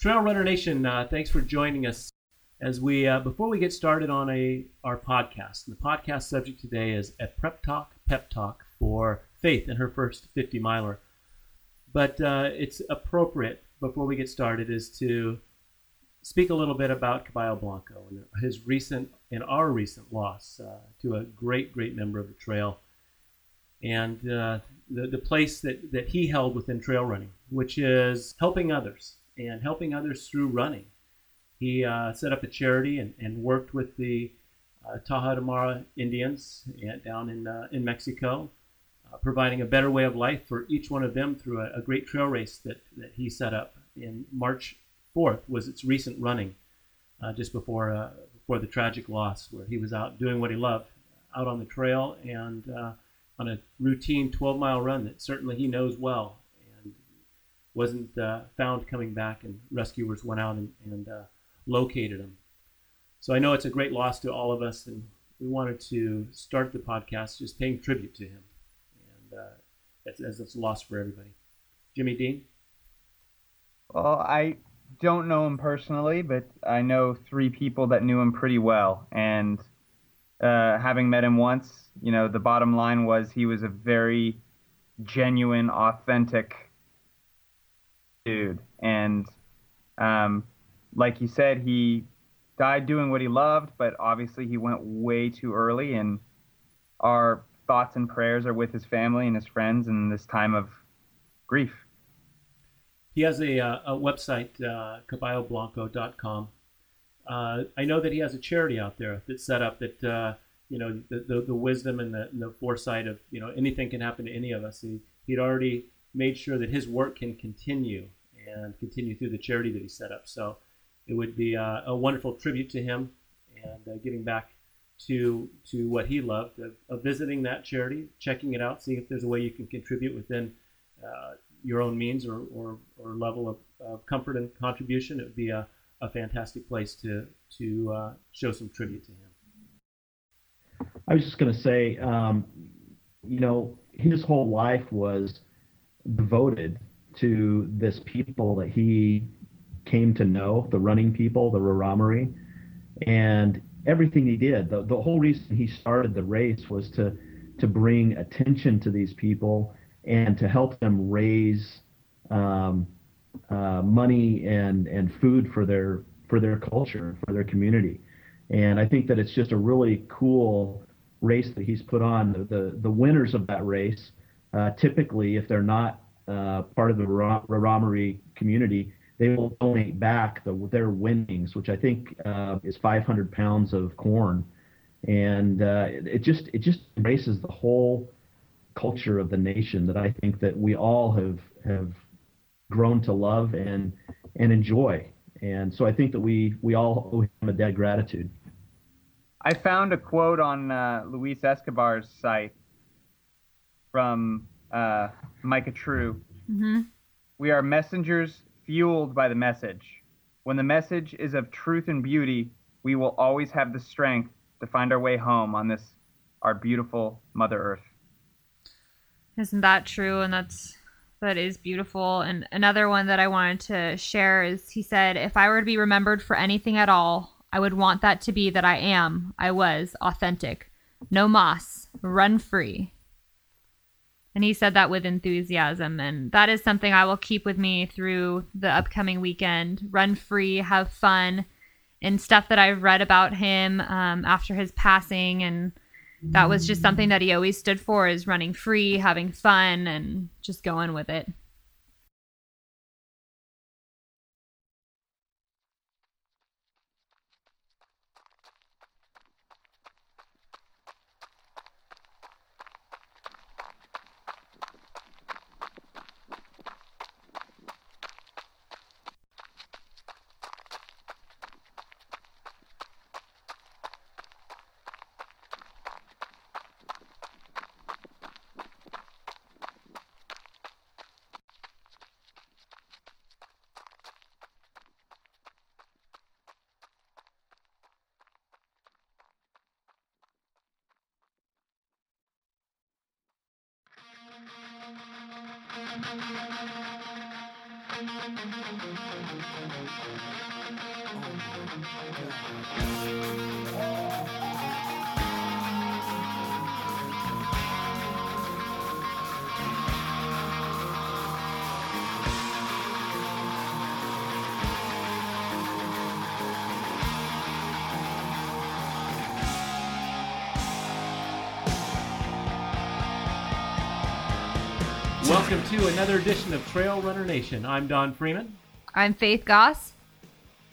Trail Runner Nation, uh, thanks for joining us. As we uh, before we get started on a our podcast, the podcast subject today is a prep talk, pep talk for Faith in her first 50 miler. But uh, it's appropriate before we get started is to speak a little bit about Caballo Blanco and his recent and our recent loss uh, to a great, great member of the trail, and uh, the the place that that he held within trail running, which is helping others and helping others through running. He uh, set up a charity and, and worked with the uh, Indians down in uh, in Mexico, uh, providing a better way of life for each one of them through a, a great trail race that, that he set up in March 4th was its recent running, uh, just before uh, before the tragic loss, where he was out doing what he loved, out on the trail and uh, on a routine 12 mile run that certainly he knows well, wasn't uh, found coming back, and rescuers went out and, and uh, located him. So I know it's a great loss to all of us, and we wanted to start the podcast just paying tribute to him, and uh, as, it's a loss for everybody. Jimmy Dean. Well, I don't know him personally, but I know three people that knew him pretty well. And uh, having met him once, you know, the bottom line was he was a very genuine, authentic dude. And um, like you said, he died doing what he loved, but obviously he went way too early. And our thoughts and prayers are with his family and his friends in this time of grief. He has a, uh, a website, uh. Uh, I know that he has a charity out there that's set up that, uh, you know, the, the, the wisdom and the, and the, foresight of, you know, anything can happen to any of us. He, he'd already made sure that his work can continue and continue through the charity that he set up. So it would be uh, a wonderful tribute to him and uh, giving back to to what he loved of, of, visiting that charity, checking it out, seeing if there's a way you can contribute within uh, your own means or, or, or level of, of, comfort and contribution, it would be a, a fantastic place to, to uh, show some tribute to him. I was just going to say, um, you know, his whole life was devoted to this people that he came to know, the running people, the Raramuri, and everything he did. The, the whole reason he started the race was to to bring attention to these people and to help them raise um, uh, money and and food for their for their culture for their community and I think that it's just a really cool race that he's put on the the, the winners of that race uh, typically if they're not uh, part of the Raramuri community they will donate back the, their winnings which I think uh, is 500 pounds of corn and uh, it just it just embraces the whole culture of the nation that I think that we all have have grown to love and and enjoy. And so I think that we we all owe him a debt of gratitude. I found a quote on uh, Luis Escobar's site from uh, Micah True. Mm-hmm. We are messengers fueled by the message. When the message is of truth and beauty, we will always have the strength to find our way home on this, our beautiful Mother Earth. Isn't that true? And that's that is beautiful. And another one that I wanted to share is he said, if I were to be remembered for anything at all, I would want that to be that I am, I was authentic. No moss, run free. And he said that with enthusiasm. And that is something I will keep with me through the upcoming weekend. Run free, have fun, and stuff that I've read about him um, after his passing and that was just something that he always stood for is running free, having fun, and just going with it. To another edition of Trail Runner Nation. I'm Don Freeman. I'm Faith Goss.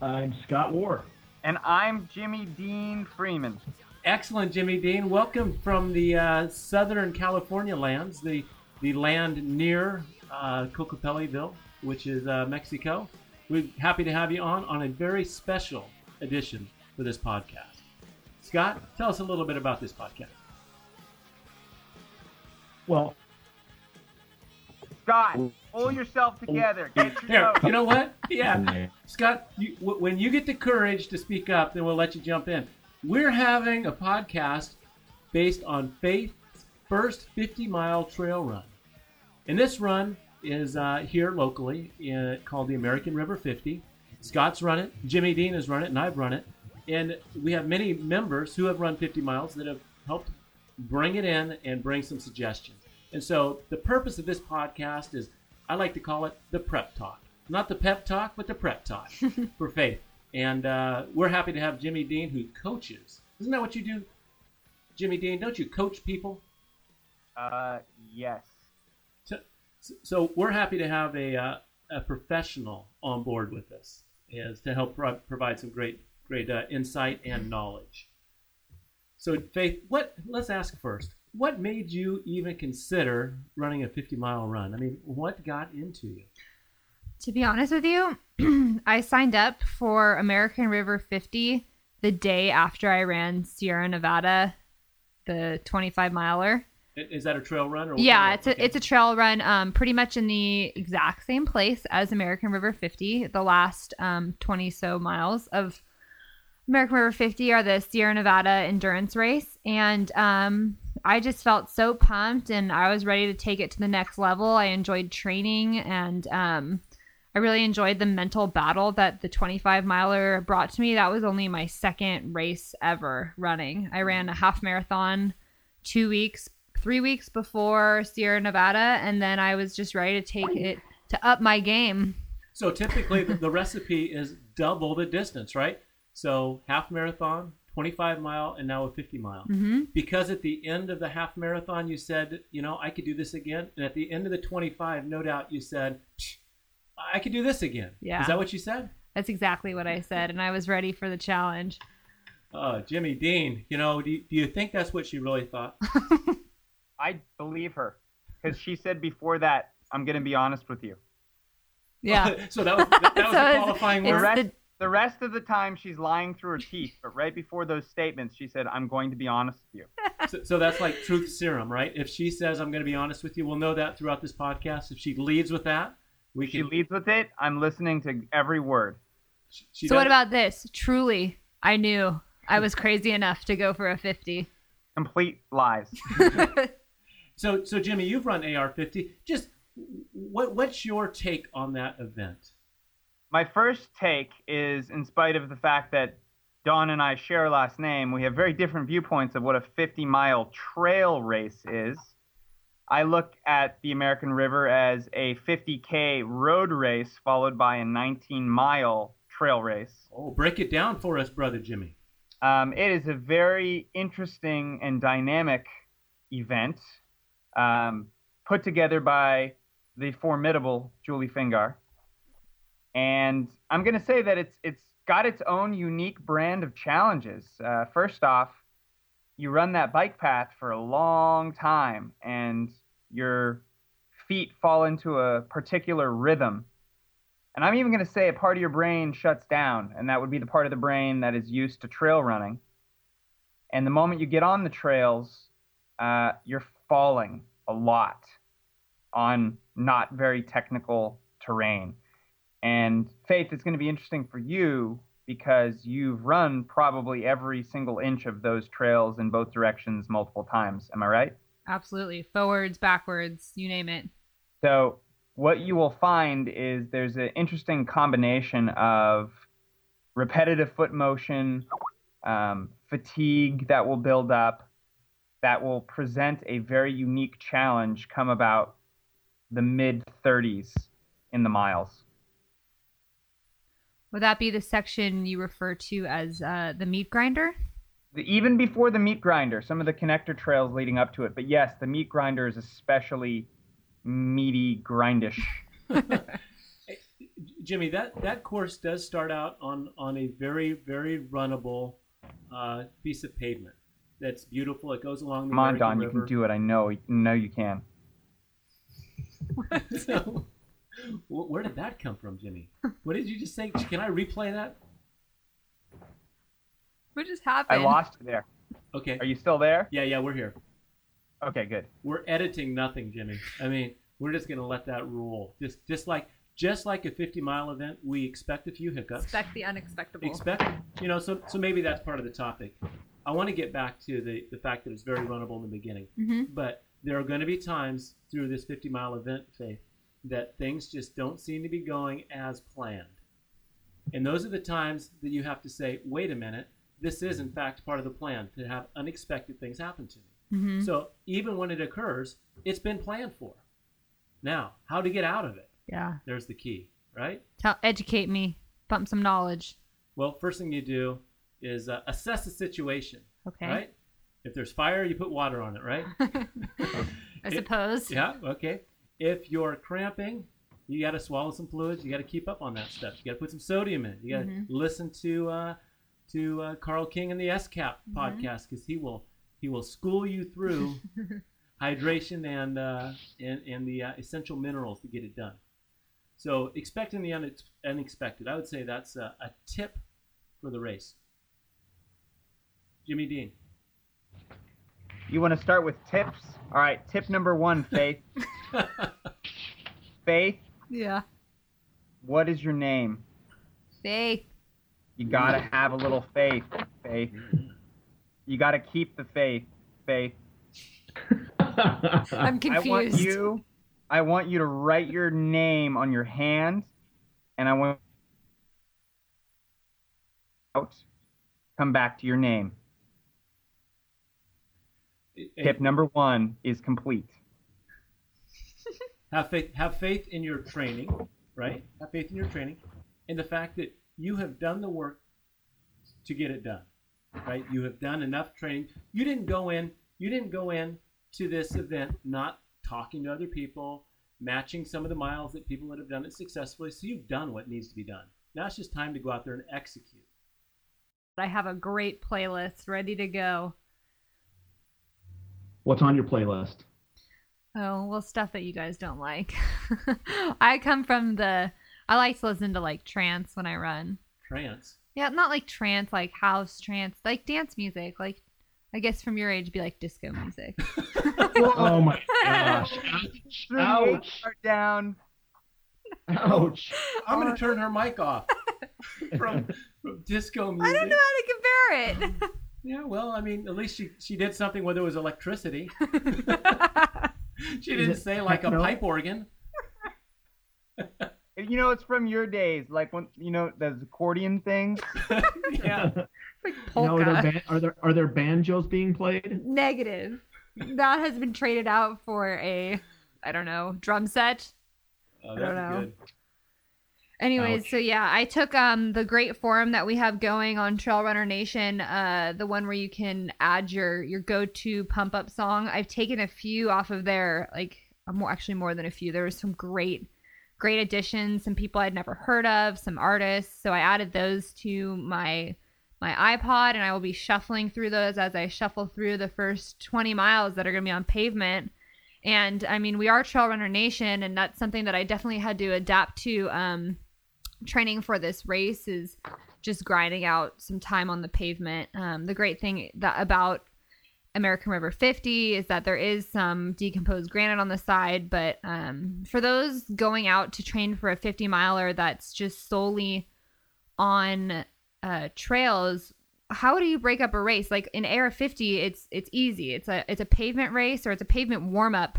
I'm Scott Warr. And I'm Jimmy Dean Freeman. Excellent, Jimmy Dean. Welcome from the uh, Southern California lands, the the land near uh, Cocopellaville, which is uh, Mexico. We're happy to have you on on a very special edition for this podcast. Scott, tell us a little bit about this podcast. Well, Scott, pull yourself together. Get your Here, you know what? Yeah, Scott, you, w- when you get the courage to speak up, then we'll let you jump in. We're having a podcast based on Faith's first 50 mile trail run. And this run is uh, here locally in, called the American River 50. Scott's run it, Jimmy Dean has run it, and I've run it. And we have many members who have run 50 miles that have helped bring it in and bring some suggestions. And so the purpose of this podcast is I like to call it the prep talk. Not the pep talk, but the prep talk for faith. And uh, we're happy to have Jimmy Dean, who coaches. Isn't that what you do, Jimmy Dean? Don't you coach people? Uh, yes. So, so we're happy to have a, uh, a professional on board with us is to help pro- provide some great great uh, insight and knowledge. So Faith, what? Let's ask first. What made you even consider running a 50 mile run? I mean, what got into you? To be honest with you, I signed up for American River 50 the day after I ran Sierra Nevada, the 25 miler. Is that a trail run? Or Yeah, it's a okay. it's a trail run, um, pretty much in the exact same place as American River 50. The last um 20 so miles of American River 50 are the Sierra Nevada endurance race, and um, I just felt so pumped, and I was ready to take it to the next level. I enjoyed training, and um, I really enjoyed the mental battle that the 25 miler brought to me. That was only my second race ever running. I ran a half marathon two weeks, three weeks before Sierra Nevada, and then I was just ready to take it to up my game. So typically, the, the recipe is double the distance, right? So half marathon, 25 mile, and now a 50 mile. hmm Because at the end of the half marathon, you said, you know, I could do this again. And at the end of the 25, no doubt you said, I could do this again. Yeah. Is that what you said? That's exactly what I said, and I was ready for the challenge. Oh, Jimmy Dean, you know, do you, do you think that's what she really thought? I believe her because she said before that, I'm going to be honest with you. Yeah. so that was, that, was So the it's- qualifying The it's word. rest, the- the rest of the time, she's lying through her teeth. But right before those statements, she said, I'm going to be honest with you. So, so that's like truth serum, right? If she says, I'm going to be honest with you, we'll know that throughout this podcast. If she leads with that, we She can. leads with it. I'm listening to every word. she so what about this? Truly, I knew I was crazy enough to go for a 50. Complete lies. So, so Jimmy, you've run AR50. Just what, what's your take on that event? My first take is, in spite of the fact that Don and I share a last name, we have very different viewpoints of what a 50 mile trail race is. I look at the American River as a 50K road race followed by a 19 mile trail race. Oh, break it down for us, brother Jimmy. Um, it is a very interesting and dynamic event um, put together by the formidable Julie Fingar. And I'm going to say that it's it's got its own unique brand of challenges. Uh, first off, you run that bike path for a long time, and your feet fall into a particular rhythm. And I'm even going to say a part of your brain shuts down, and that would be the part of the brain that is used to trail running. And the moment you get on the trails, uh, you're falling a lot on not very technical terrain. And Faith, it's going to be interesting for you because you've run probably every single inch of those trails in both directions multiple times. Am I right? Absolutely. Forwards, backwards, you name it. So what you will find is there's an interesting combination of repetitive foot motion, um, fatigue that will build up, that will present a very unique challenge come about the mid 30s in the miles. Would that be the section you refer to as uh, the meat grinder? Even before the meat grinder, some of the connector trails leading up to it. But yes, the meat grinder is especially meaty, grindish. Jimmy, that, that course does start out on, on a very, very runnable uh, piece of pavement. That's beautiful. It goes along the Come on, American Don, you can do it. I know. No, you can. so, wh- where did that come from, Jimmy? What did you just say? Can I replay that? What just happened? I lost you there. Okay. Are you still there? Yeah, yeah, we're here. Okay, good. We're editing nothing, Jimmy. I mean, we're just gonna let that rule. Just, just like, just like a 50 mile event, we expect a few hiccups. Expect the unexpected. expect you know so so maybe that's part of the topic i want to get back to the the fact that it's very runnable in the beginning hmm but there are going to be times through this 50 mile event faith that things just don't seem to be going as planned and those are the times that you have to say wait a minute this is in fact part of the plan to have unexpected things happen to me hmm so even when it occurs it's been planned for now how to get out of it Yeah. there's the key right Tell, educate me. Bump some knowledge. well first thing you do is uh, assess the situation Okay. right? If there's fire, you put water on it, right? I suppose. Yeah, okay. If you're cramping, you got to swallow some fluids. You got to keep up on that stuff. You got to put some sodium in. You got to Mhm. listen to uh, to uh, Karl King and the SCAP Mhm. podcast because he will he will school you through hydration and uh, and and the uh, essential minerals to get it done. So expecting the unex- unexpected, I would say that's a, a tip for the race. Jimmy Dean. You want to start with tips? All right, tip number one, Faith. Faith, Yeah. what is your name? Faith. You gotta have a little faith, Faith. You gotta keep the faith, Faith. I'm confused. I want you, I want you to write your name on your hand, and I want out. Come back to your name. Tip number one is complete. have faith have faith in your training right? Have faith in your training and the fact that you have done the work to get it done right? You have done enough training. You didn't go in you didn't go in to this event not talking to other people matching some of the miles that people that have done it successfully. So you've done what needs to be done. Now it's just time to go out there and execute. I have a great playlist ready to go. What's on your playlist? Oh, well, stuff that you guys don't like. I come from the. I like to listen to like trance when I run. trance Yeah, not like trance, like house trance, like dance music. Like, I guess from your age, it'd be like disco music. Oh my gosh! Threw Ouch! H down. Ouch! i'm going to turn her mic off from, from disco music I don't know how to compare it. Yeah, well, I mean, at least she, she did something where there was electricity. she didn't it say like a pipe organ. You know, it's from your days, like when you know those accordion things. yeah. like Now, are there, ban- are there are there banjos being played? Negative. That has been traded out for a, I don't know, drum set. Oh, I don't that's know. good. Anyways, Ouch. so yeah, I took um the great forum that we have going on Trail Runner Nation, uh the one where you can add your your go-to pump up song. I've taken a few off of there, like more actually more than a few. There was some great great additions, some people I'd never heard of, some artists. So I added those to my my iPod and I will be shuffling through those as I shuffle through the first 20 miles that are going to be on pavement. And I mean, we are Trail Runner Nation, and that's something that I definitely had to adapt to. Um, training for this race is just grinding out some time on the pavement. Um, the great thing that about American River 50 is that there is some decomposed granite on the side, but um, for those going out to train for a 50 miler that's just solely on uh, trails, how do you break up a race? Like in AR 50, it's it's easy. It's a it's a pavement race or it's a pavement warm up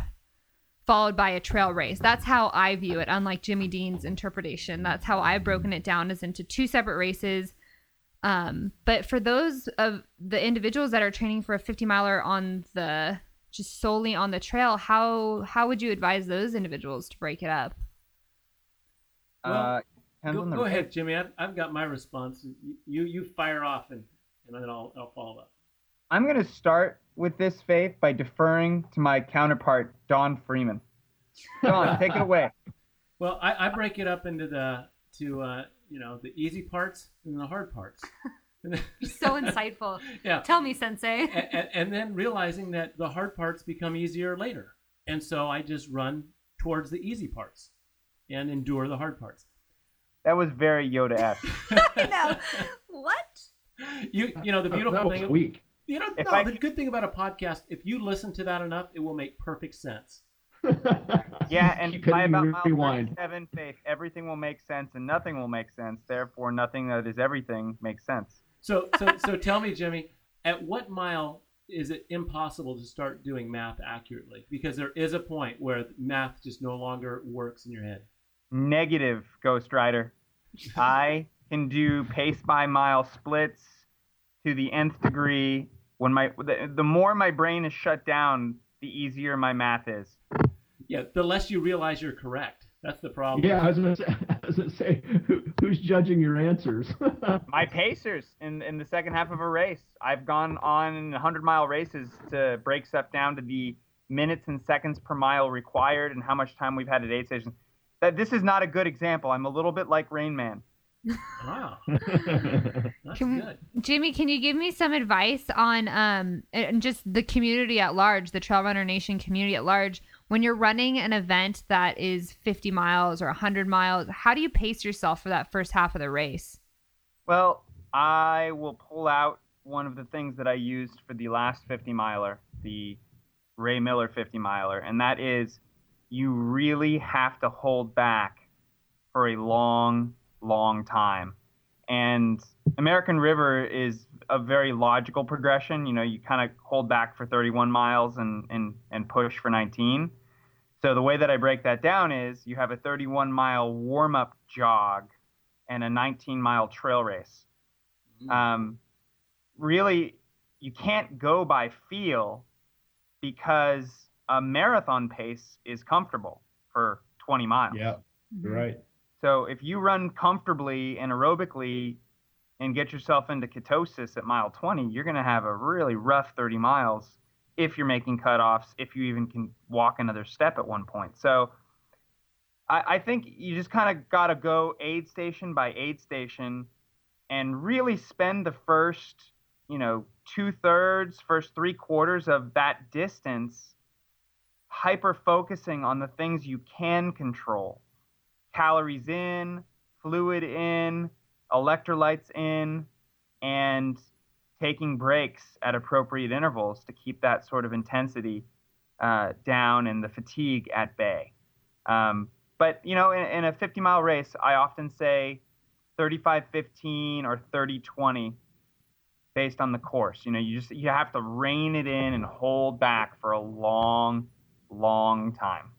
followed by a trail race. That's how I view it, unlike Jimmy Dean's interpretation. That's how I've broken it down as into two separate races. Um, but for those of the individuals that are training for a 50 miler on the just solely on the trail, how how would you advise those individuals to break it up? Well, uh, Go, go ahead, Jimmy. I've, I've got my response. You you, you fire off and, and then I'll, I'll follow up. I'm going to start with this faith by deferring to my counterpart, Don Freeman. Don, take it away. Well, I, I break it up into the to uh, you know the easy parts and the hard parts. And then- So insightful. yeah, Tell me, Sensei. and, and then realizing that the hard parts become easier later, and so I just run towards the easy parts and endure the hard parts. That was very Yoda-esque. no. What? You you know the That- beautiful that was thing. weak. You know no, I- the good thing about a podcast, if you listen to that enough, it will make perfect sense. Yeah, and Keep by hitting about mile rewind. 37, Faith, everything will make sense and nothing will make sense. Therefore, nothing that is everything makes sense. So so so tell me, Jimmy, at what mile is it impossible to start doing math accurately? Because there is a point where math just no longer works in your head. Negative, Ghost Rider. I can do pace by mile splits to the nth degree. When my the, the more my brain is shut down, the easier my math is. Yeah, the less you realize you're correct. That's the problem. yeah, I was gonna say, I was gonna say who, who's judging your answers? My pacers in, in the second half of a race. I've gone on 100 mile races to break stuff down to the minutes and seconds per mile required and how much time we've had at aid stations. That this is not a good example. I'm a little bit like Rain Man. Wow, that's Can- good. Jimmy, can you give me some advice on um and just the community at large, the Trail Runner Nation community at large, when you're running an event that is 50 miles or 100 miles, how do you pace yourself for that first half of the race? Well, I will pull out one of the things that I used for the last 50 miler, the Ray Miller 50 miler, and that is you really have to hold back for a long, long time. And American River is a very logical progression. You know, you kind of hold back for 31 miles and, and, and push for 19. So the way that I break that down is you have a 31 mile warm up jog and a 19 mile trail race. Um, really, you can't go by feel because a marathon pace is comfortable for 20 miles. yeah, right. So if you run comfortably and aerobically and get yourself into ketosis at mile 20, you're going to have a really rough 30 miles if you're making cutoffs, if you even can walk another step at one point. So I, I think you just kind of got to go aid station by aid station and really spend the first, you know, two thirds, first three quarters of that distance hyper focusing on the things you can control calories in, fluid in, electrolytes in, and taking breaks at appropriate intervals to keep that sort of intensity uh, down and the fatigue at bay. Um, but, you know, in, in a 50 mile race, I often say 35 15 or 30 20 based on the course. You know, you just you have to rein it in and hold back for a long, long time.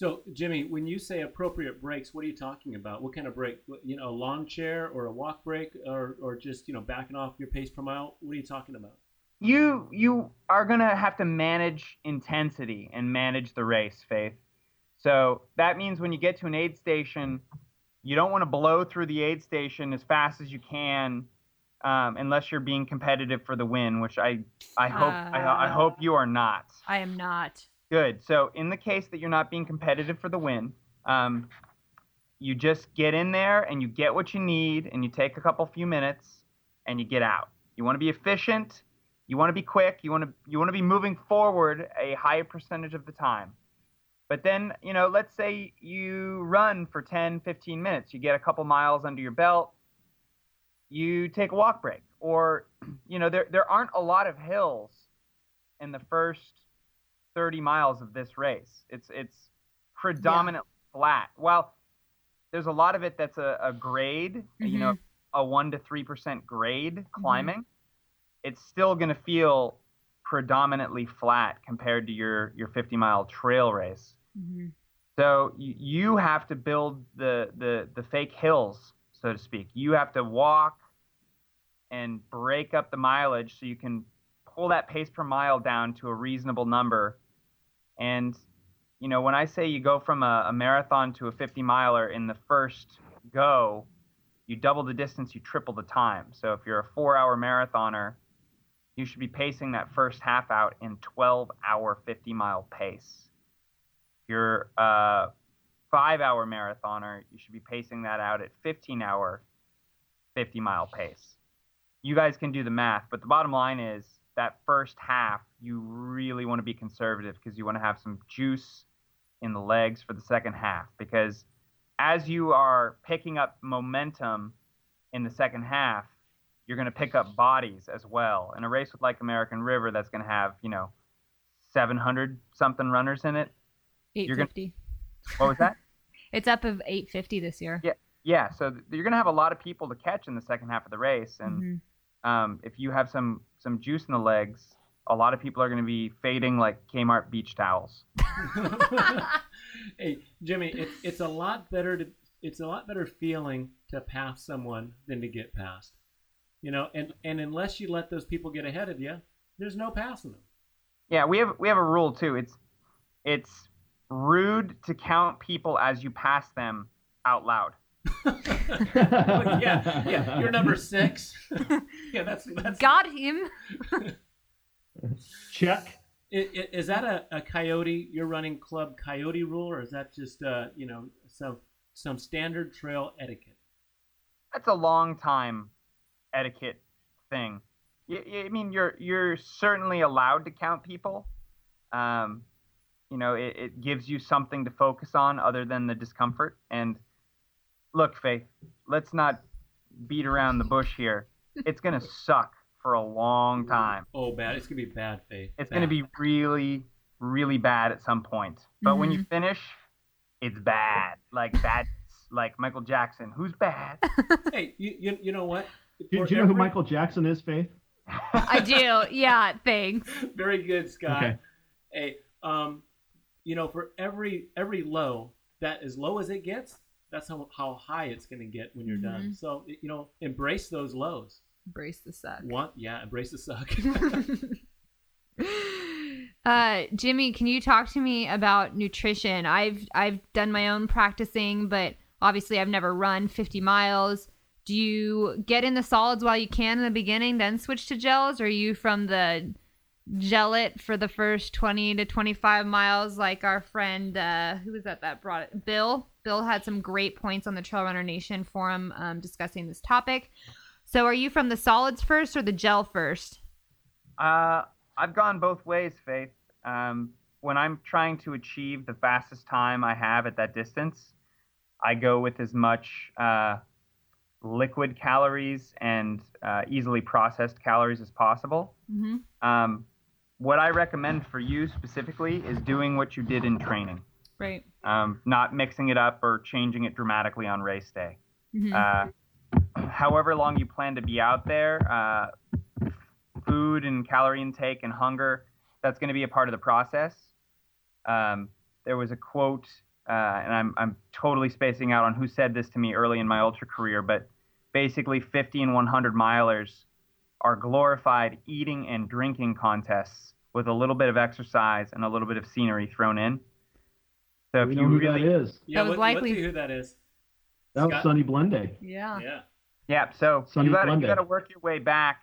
So, Jimmy, when you say appropriate breaks, what are you talking about? What kind of break? You know, a lawn chair or a walk break, or or just you know backing off your pace per mile? What are you talking about? you you are gonna have to manage intensity and manage the race, Faith. So that means when you get to an aid station, you don't want to blow through the aid station as fast as you can, um, unless you're being competitive for the win, which I I hope I, I hope you are not. I am not. Good. So in the case that you're not being competitive for the win, um, you just get in there and you get what you need and you take a couple few minutes and you get out. You want to be efficient. You want to be quick. You want to you want to be moving forward a high percentage of the time. But then, you know, let's say you run for 10, 15 minutes. You get a couple miles under your belt. You take a walk break or you know, there there aren't a lot of hills in the first 30 miles of this race. It's it's predominantly flat. Well, there's a lot of it that's a, a grade, you know, a one to three percent grade climbing. It's still going to feel predominantly flat compared to your your 50 mile trail race. hmm So you, you have to build the, the the fake hills, so to speak. You have to walk and break up the mileage so you can pull that pace per mile down to a reasonable number. And you know, when I say you go from a, a marathon to a 50 miler in the first go, you double the distance, you triple the time. So if you're a four-hour marathoner, you should be pacing that first half out in 12-hour 50-mile pace If you're a five hour marathoner, you should be pacing that out at 15 hour, 50 mile pace. You guys can do the math, but the bottom line is that first half, you really want to be conservative because you want to have some juice in the legs for the second half. Because as you are picking up momentum in the second half, you're going to pick up bodies as well. In a race with like American River, that's going to have, you know, 700 something runners in it You're gonna- 850. what was that? It's up of 850 this year. Yeah. yeah, so th- you're going to have a lot of people to catch in the second half of the race, and Mhm. um, if you have some some juice in the legs, a lot of people are going to be fading like Kmart beach towels. hey, Jimmy, it's it's a lot better to it's a lot better feeling to pass someone than to get passed. You know, and and unless you let those people get ahead of you, there's no passing them. Yeah, we have we have a rule too. It's it's rude to count people as you pass them out loud. Yeah, yeah. You're number six. yeah, that's that's. Got him. Check. I- i- Is that a, a coyote? You're running club coyote rule, or is that just uh, you know some some standard trail etiquette? That's a long time etiquette thing. I mean, you're you're certainly allowed to count people. Um, you know, it, it gives you something to focus on other than the discomfort. And look, Faith, let's not beat around the bush here. It's gonna suck for a long time. Oh, bad! It's gonna be bad, Faith. It's going to be really, really bad at some point. But when you finish, it's bad. Like that's like Michael Jackson, who's bad. Hey, you, you, you know what? Do, do you know who Michael Jackson is, Faith? I do. Yeah, thanks. Very good, Scott. Okay. Hey, um, you know, for every every low, that as low as it gets, that's how, how high it's going to get when you're done. So you know, embrace those lows. Embrace the suck. Want yeah, embrace the suck. uh, Jimmy, can you talk to me about nutrition? I've I've done my own practicing, but obviously I've never run 50 miles. Do you get in the solids while you can in the beginning, then switch to gels? Or are you from the gel it for the first 20 to 25 miles, like our friend, uh, who was that that brought it? Bill. Bill had some great points on the Trail Runner Nation forum um, discussing this topic. So, are you from the solids first or the gel first? Uh, I've gone both ways, Faith. Um, when I'm trying to achieve the fastest time I have at that distance, I go with as much uh, liquid calories and uh, easily processed calories as possible. Mm-hmm. Um, what I recommend for you specifically is doing what you did in training, Right. um, not mixing it up or changing it dramatically on race day. Mhm. Uh, however long you plan to be out there, uh, food and calorie intake and hunger, that's going to be a part of the process. Um, there was a quote, uh, and I'm, I'm totally spacing out on who said this to me early in my ultra career, but basically 50 and 100 milers are glorified eating and drinking contests with a little bit of exercise and a little bit of scenery thrown in. So if we you who really, that is. yeah, was what, likely- who that is. That was Scott? Sunny Blende. Yeah. Yeah. Yeah, so Sunny you gotta you gotta work your way back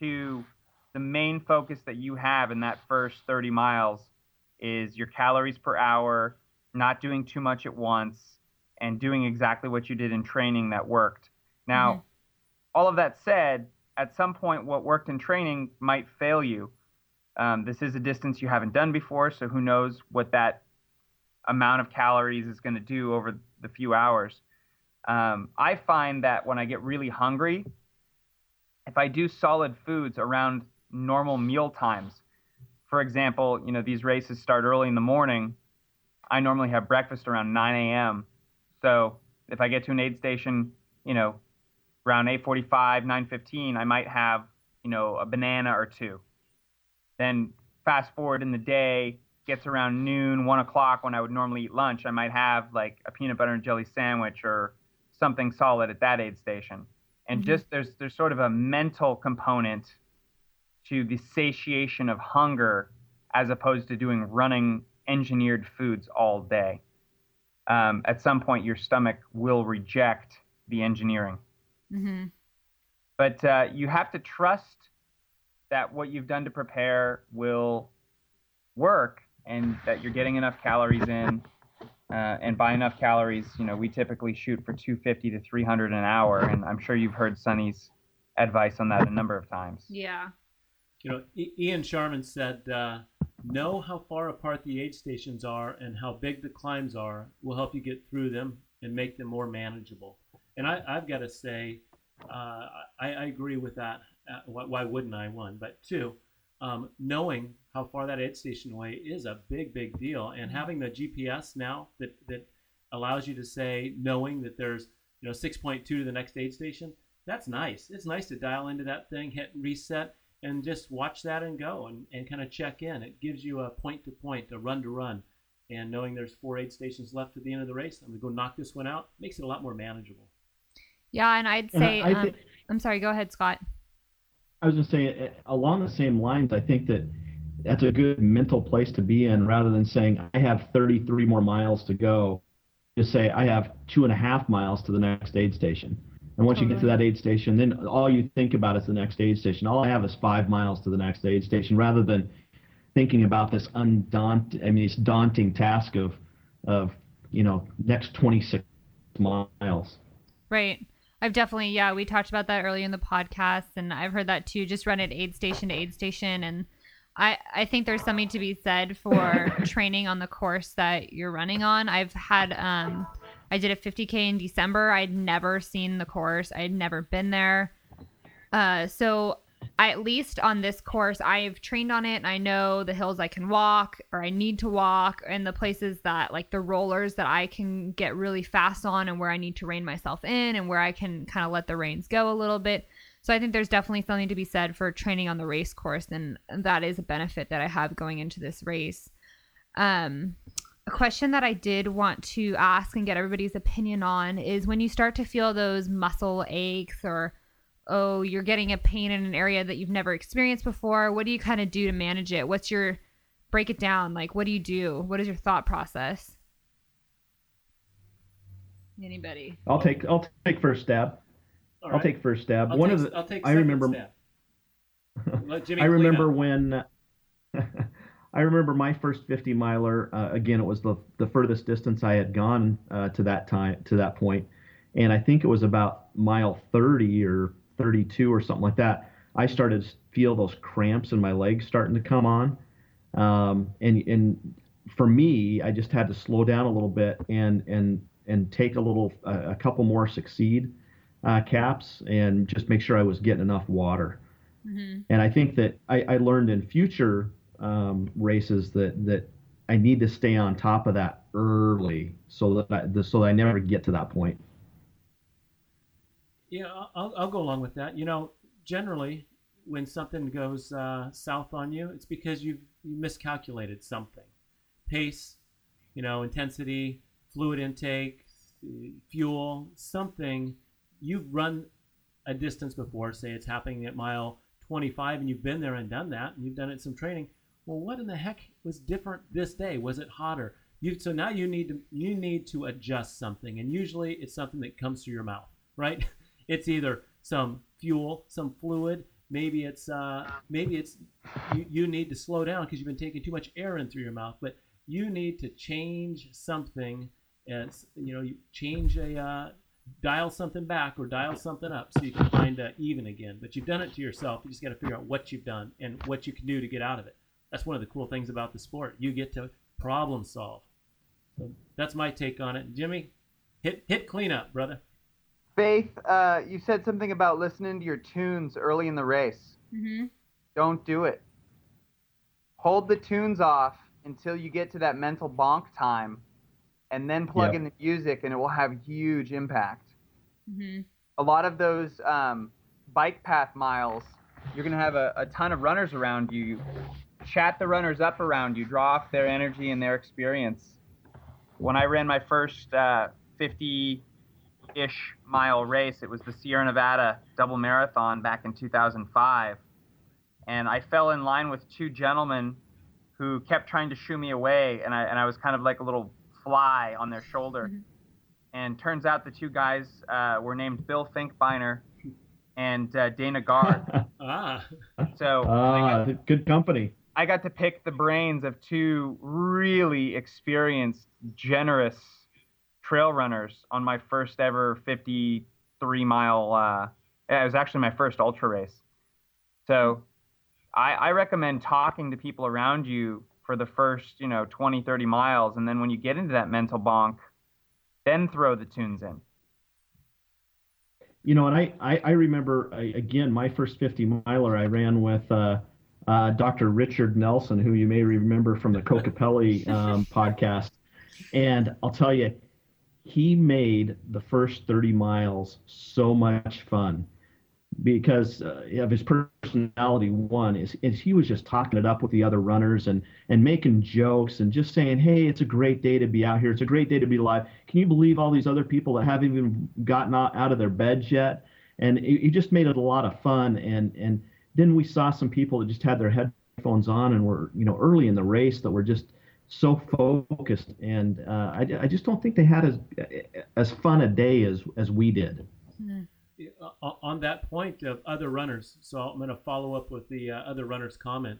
to the main focus that you have in that first 30 miles is your calories per hour, not doing too much at once, and doing exactly what you did in training that worked. Now, Mhm. all of that said, at some point, what worked in training might fail you. Um, this is a distance you haven't done before, so who knows what that amount of calories is going to do over the few hours. Um, I find that when I get really hungry, if I do solid foods around normal meal times, for example, you know these races start early in the morning. I normally have breakfast around 9 a.m. So if I get to an aid station, you know, around 8:45, 9:15, I might have you know a banana or two. Then fast forward in the day, gets around noon, one o'clock when I would normally eat lunch, I might have like a peanut butter and jelly sandwich or something solid at that aid station. And Mhm. just there's there's sort of a mental component to the satiation of hunger as opposed to doing running engineered foods all day. Um, at some point, your stomach will reject the engineering hmm but uh, you have to trust that what you've done to prepare will work and that you're getting enough calories in uh, and by enough calories you know we typically shoot for 250 to 300 an hour and i'm sure you've heard sunny's advice on that a number of times Yeah. You know, I- Ian Sharman said, uh, "Know how far apart the aid stations are and how big the climbs are will help you get through them and make them more manageable." And I, I've got to say, uh, I, I agree with that. Uh, why, why wouldn't I? One, but two, um, knowing how far that aid station away is a big, big deal, and having the GPS now that that allows you to say, knowing that there's you know 6.2 to the next aid station, that's nice. It's nice to dial into that thing, hit reset, and just watch that and go and, and kind of check in. It gives you a point to point, a run to run. And knowing there's four aid stations left at the end of the race, I'm going to go knock this one out, makes it a lot more manageable. Yeah, and I'd And I- say I um, think- I'm sorry, go ahead, Scott. I was just saying, uh, along the same lines, I think that that's a good mental place to be in rather than saying, I have 33 more miles to go. Just say, I have two and a half miles to the next aid station. And once you get to that aid station, then all you think about is the next aid station. All I have is five miles to the next aid station rather than thinking about this undaunt, I mean, this daunting task of, of, you know, next 26 miles. Right. I've definitely, yeah, we talked about that earlier in the podcast, and I've heard that too. Just run it aid station to aid station, and I I think there's something to be said for training on the course that you're running on. I've had um, I did a 50k in December. I'd never seen the course. I'd never been there. Uh, so I, at least on this course, I've trained on it and I know the hills I can walk or I need to walk and the places that like the rollers that I can get really fast on and where I need to rein myself in and where I can kind of let the reins go a little bit. So I think there's definitely something to be said for training on the race course and that is a benefit that I have going into this race. Um, a question that I did want to ask and get everybody's opinion on is when you start to feel those muscle aches or oh, you're getting a pain in an area that you've never experienced before. What do you kind of do to manage it? What's your break it down? Like, what do you do? What is your thought process? Anybody? I'll take I'll take first stab. All I'll take first stab. I'll One take, of the I'll take I remember stab. Let Jimmy I remember up. when I remember my first 50 miler. Uh, again, it was the the furthest distance I had gone uh, to that time to that point, and I think it was about mile 30 or 32 or something like that. I started to feel those cramps in my legs starting to come on, um, and and for me, I just had to slow down a little bit and and and take a little uh, a couple more succeed uh, caps and just make sure I was getting enough water. Mm-hmm. And I think that I, I learned in future um, races that that I need to stay on top of that early so that I, so that I never get to that point. Yeah, I'll, I'll go along with that. You know, generally, when something goes uh, south on you, it's because you've you miscalculated something. Pace, you know, intensity, fluid intake, fuel, something. You've run a distance before, say it's happening at mile 25, and you've been there and done that, and you've done it some training. Well, what in the heck was different this day? Was it hotter? You, so now you need to you need to adjust something, and usually it's something that comes through your mouth, right? It's either some fuel, some fluid. Maybe it's uh, maybe it's you, you need to slow down because you've been taking too much air in through your mouth. But you need to change something. As you know, you change a uh, dial something back or dial something up so you can find uh, even again. But you've done it to yourself. You just got to figure out what you've done and what you can do to get out of it. That's one of the cool things about the sport. You get to problem solve. So that's my take on it. Jimmy, hit hit cleanup, brother. Faith, uh, you said something about listening to your tunes early in the race. Mm-hmm. Don't do it. Hold the tunes off until you get to that mental bonk time, and then plug Yep. in the music, and it will have huge impact. Mm-hmm. A lot of those um, bike path miles, you're going to have a, a ton of runners around you. chat the runners up around you, draw off their energy and their experience. When I ran my first uh, 50 ish mile race, it was the Sierra Nevada double marathon back in 2005. And I fell in line with two gentlemen who kept trying to shoo me away, and I, and I was kind of like a little fly on their shoulder. Mhm. And turns out the two guys uh, were named Bill Finkbeiner and uh, Dana Gard. Ah, So I, Ah, got, good company. I got to pick the brains of two really experienced, generous trail runners on my first ever 53 mile. Uh, it was actually my first ultra race. So I, I recommend talking to people around you for the first, you know, 20, 30 miles. And then when you get into that mental bonk, then throw the tunes in. You know, and I, I, I remember, I, again, my first 50 miler I ran with uh, uh, Dr. Richard Nelson, who you may remember from the Kokopelli um, podcast. And I'll tell you, he made the first 30 miles so much fun because uh, of his personality. One is, is he was just talking it up with the other runners and and making jokes and just saying, "Hey, it's a great day to be out here. It's a great day to be alive. Can you believe all these other people that haven't even gotten out, of their beds yet?" And he he just made it a lot of fun. And and then we saw some people that just had their headphones on and were you know early in the race that were just so focused. And uh, I I just don't think they had as as fun a day as as we did. uh, on that point of other runners, so I'm going to follow up with the uh, other runners' comment.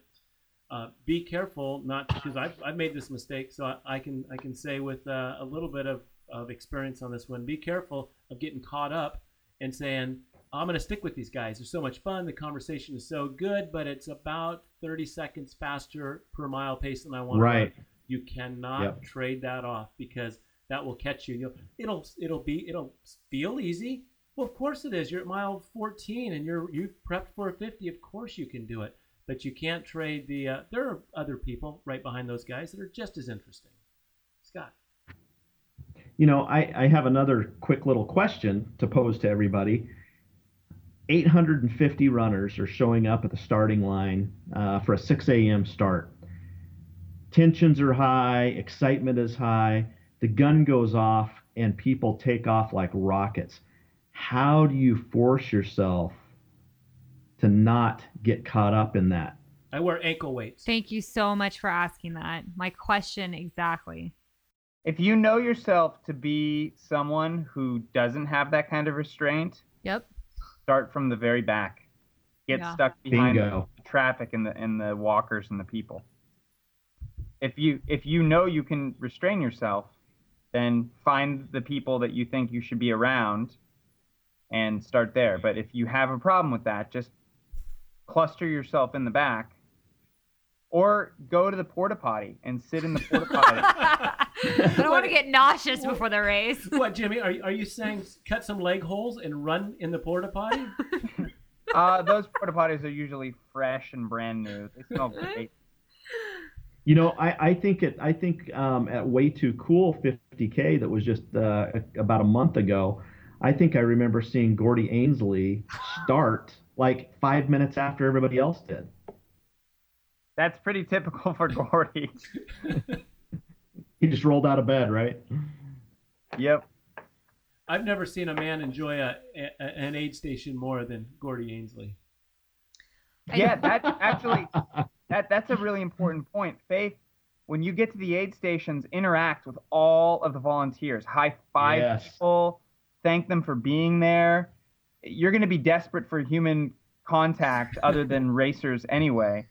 Uh, be careful, not because I've, I've made this mistake, so I, I can I can say with uh, a little bit of, of experience on this one. Be careful of getting caught up and saying I'm going to stick with these guys. They're so much fun. The conversation is so good, but it's about 30 seconds faster per mile pace than I want. Right. To run. You cannot Yep. trade that off because that will catch you. You'll, it'll it'll be it'll feel easy. Well, of course it is. You're at mile 14 and you're you prepped for a 50. Of course you can do it, but you can't trade the. Uh, there are other people right behind those guys that are just as interesting. Scott. You know, I, I have another quick little question to pose to everybody. 850 runners are showing up at the starting line uh, for a 6 a.m. start. Tensions are high, excitement is high, the gun goes off, and people take off like rockets. How do you force yourself to not get caught up in that? I wear ankle weights. Thank you so much for asking that. My question exactly. If you know yourself to be someone who doesn't have that kind of restraint, Yep. start from the very back. Get Yeah. stuck behind Bingo. the traffic and the and the walkers and the people. If you if you know you can restrain yourself, then find the people that you think you should be around and start there. But if you have a problem with that, just cluster yourself in the back or go to the porta potty and sit in the porta potty. I don't want to get nauseous before the race. what, Jimmy? Are, are you saying cut some leg holes and run in the porta potty? uh, those porta potties are usually fresh and brand new. They smell great. You know, I, I think it. I think um, at way too cool 50k that was just uh, about a month ago. I think I remember seeing Gordy Ainsleigh start like five minutes after everybody else did. That's pretty typical for Gordy. He just rolled out of bed, right? Yep. I've never seen a man enjoy a, a an aid station more than Gordy Ainsleigh. Yeah, that actually that that's a really important point. Faith, when you get to the aid stations, interact with all of the volunteers. High five Yes. people, thank them for being there. You're going to be desperate for human contact other than racers anyway.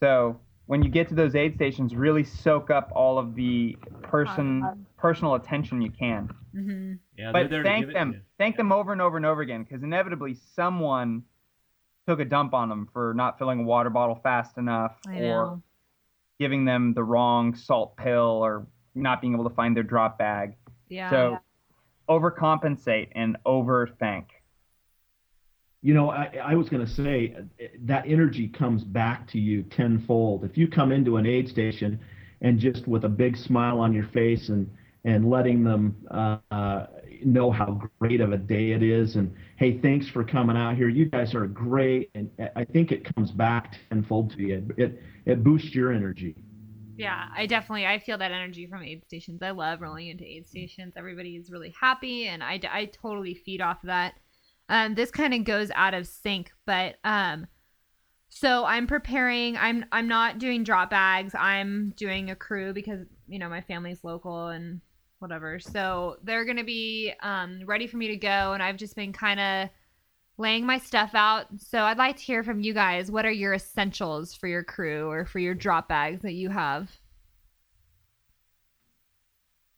So, when you get to those aid stations, really soak up all of the person personal attention you can. hmm Yeah, but they're there to thank give it to them you. thank them over and over and over again because inevitably someone took a dump on them for not filling a water bottle fast enough I or know. giving them the wrong salt pill or not being able to find their drop bag Yeah. so overcompensate and overthink You know, I, I was going to say uh, that energy comes back to you tenfold. If you come into an aid station and just with a big smile on your face and and letting them, uh, uh, know how great of a day it is. And hey thanks for coming out here. You guys are great. And i think it comes back tenfold to you. It it boosts your energy. Yeah i definitely i feel that energy from aid stations. I love rolling into aid stations. Everybody is really happy and i, I totally feed off of that. Um, this kind of goes out of sync but um, so i'm preparing. I'm i'm not doing drop bags. I'm doing a crew because you know my family's local and whatever. So they're gonna be um, ready for me to go, and I've just been kind of laying my stuff out. So I'd like to hear from you guys. What are your essentials for your crew or for your drop bags that you have?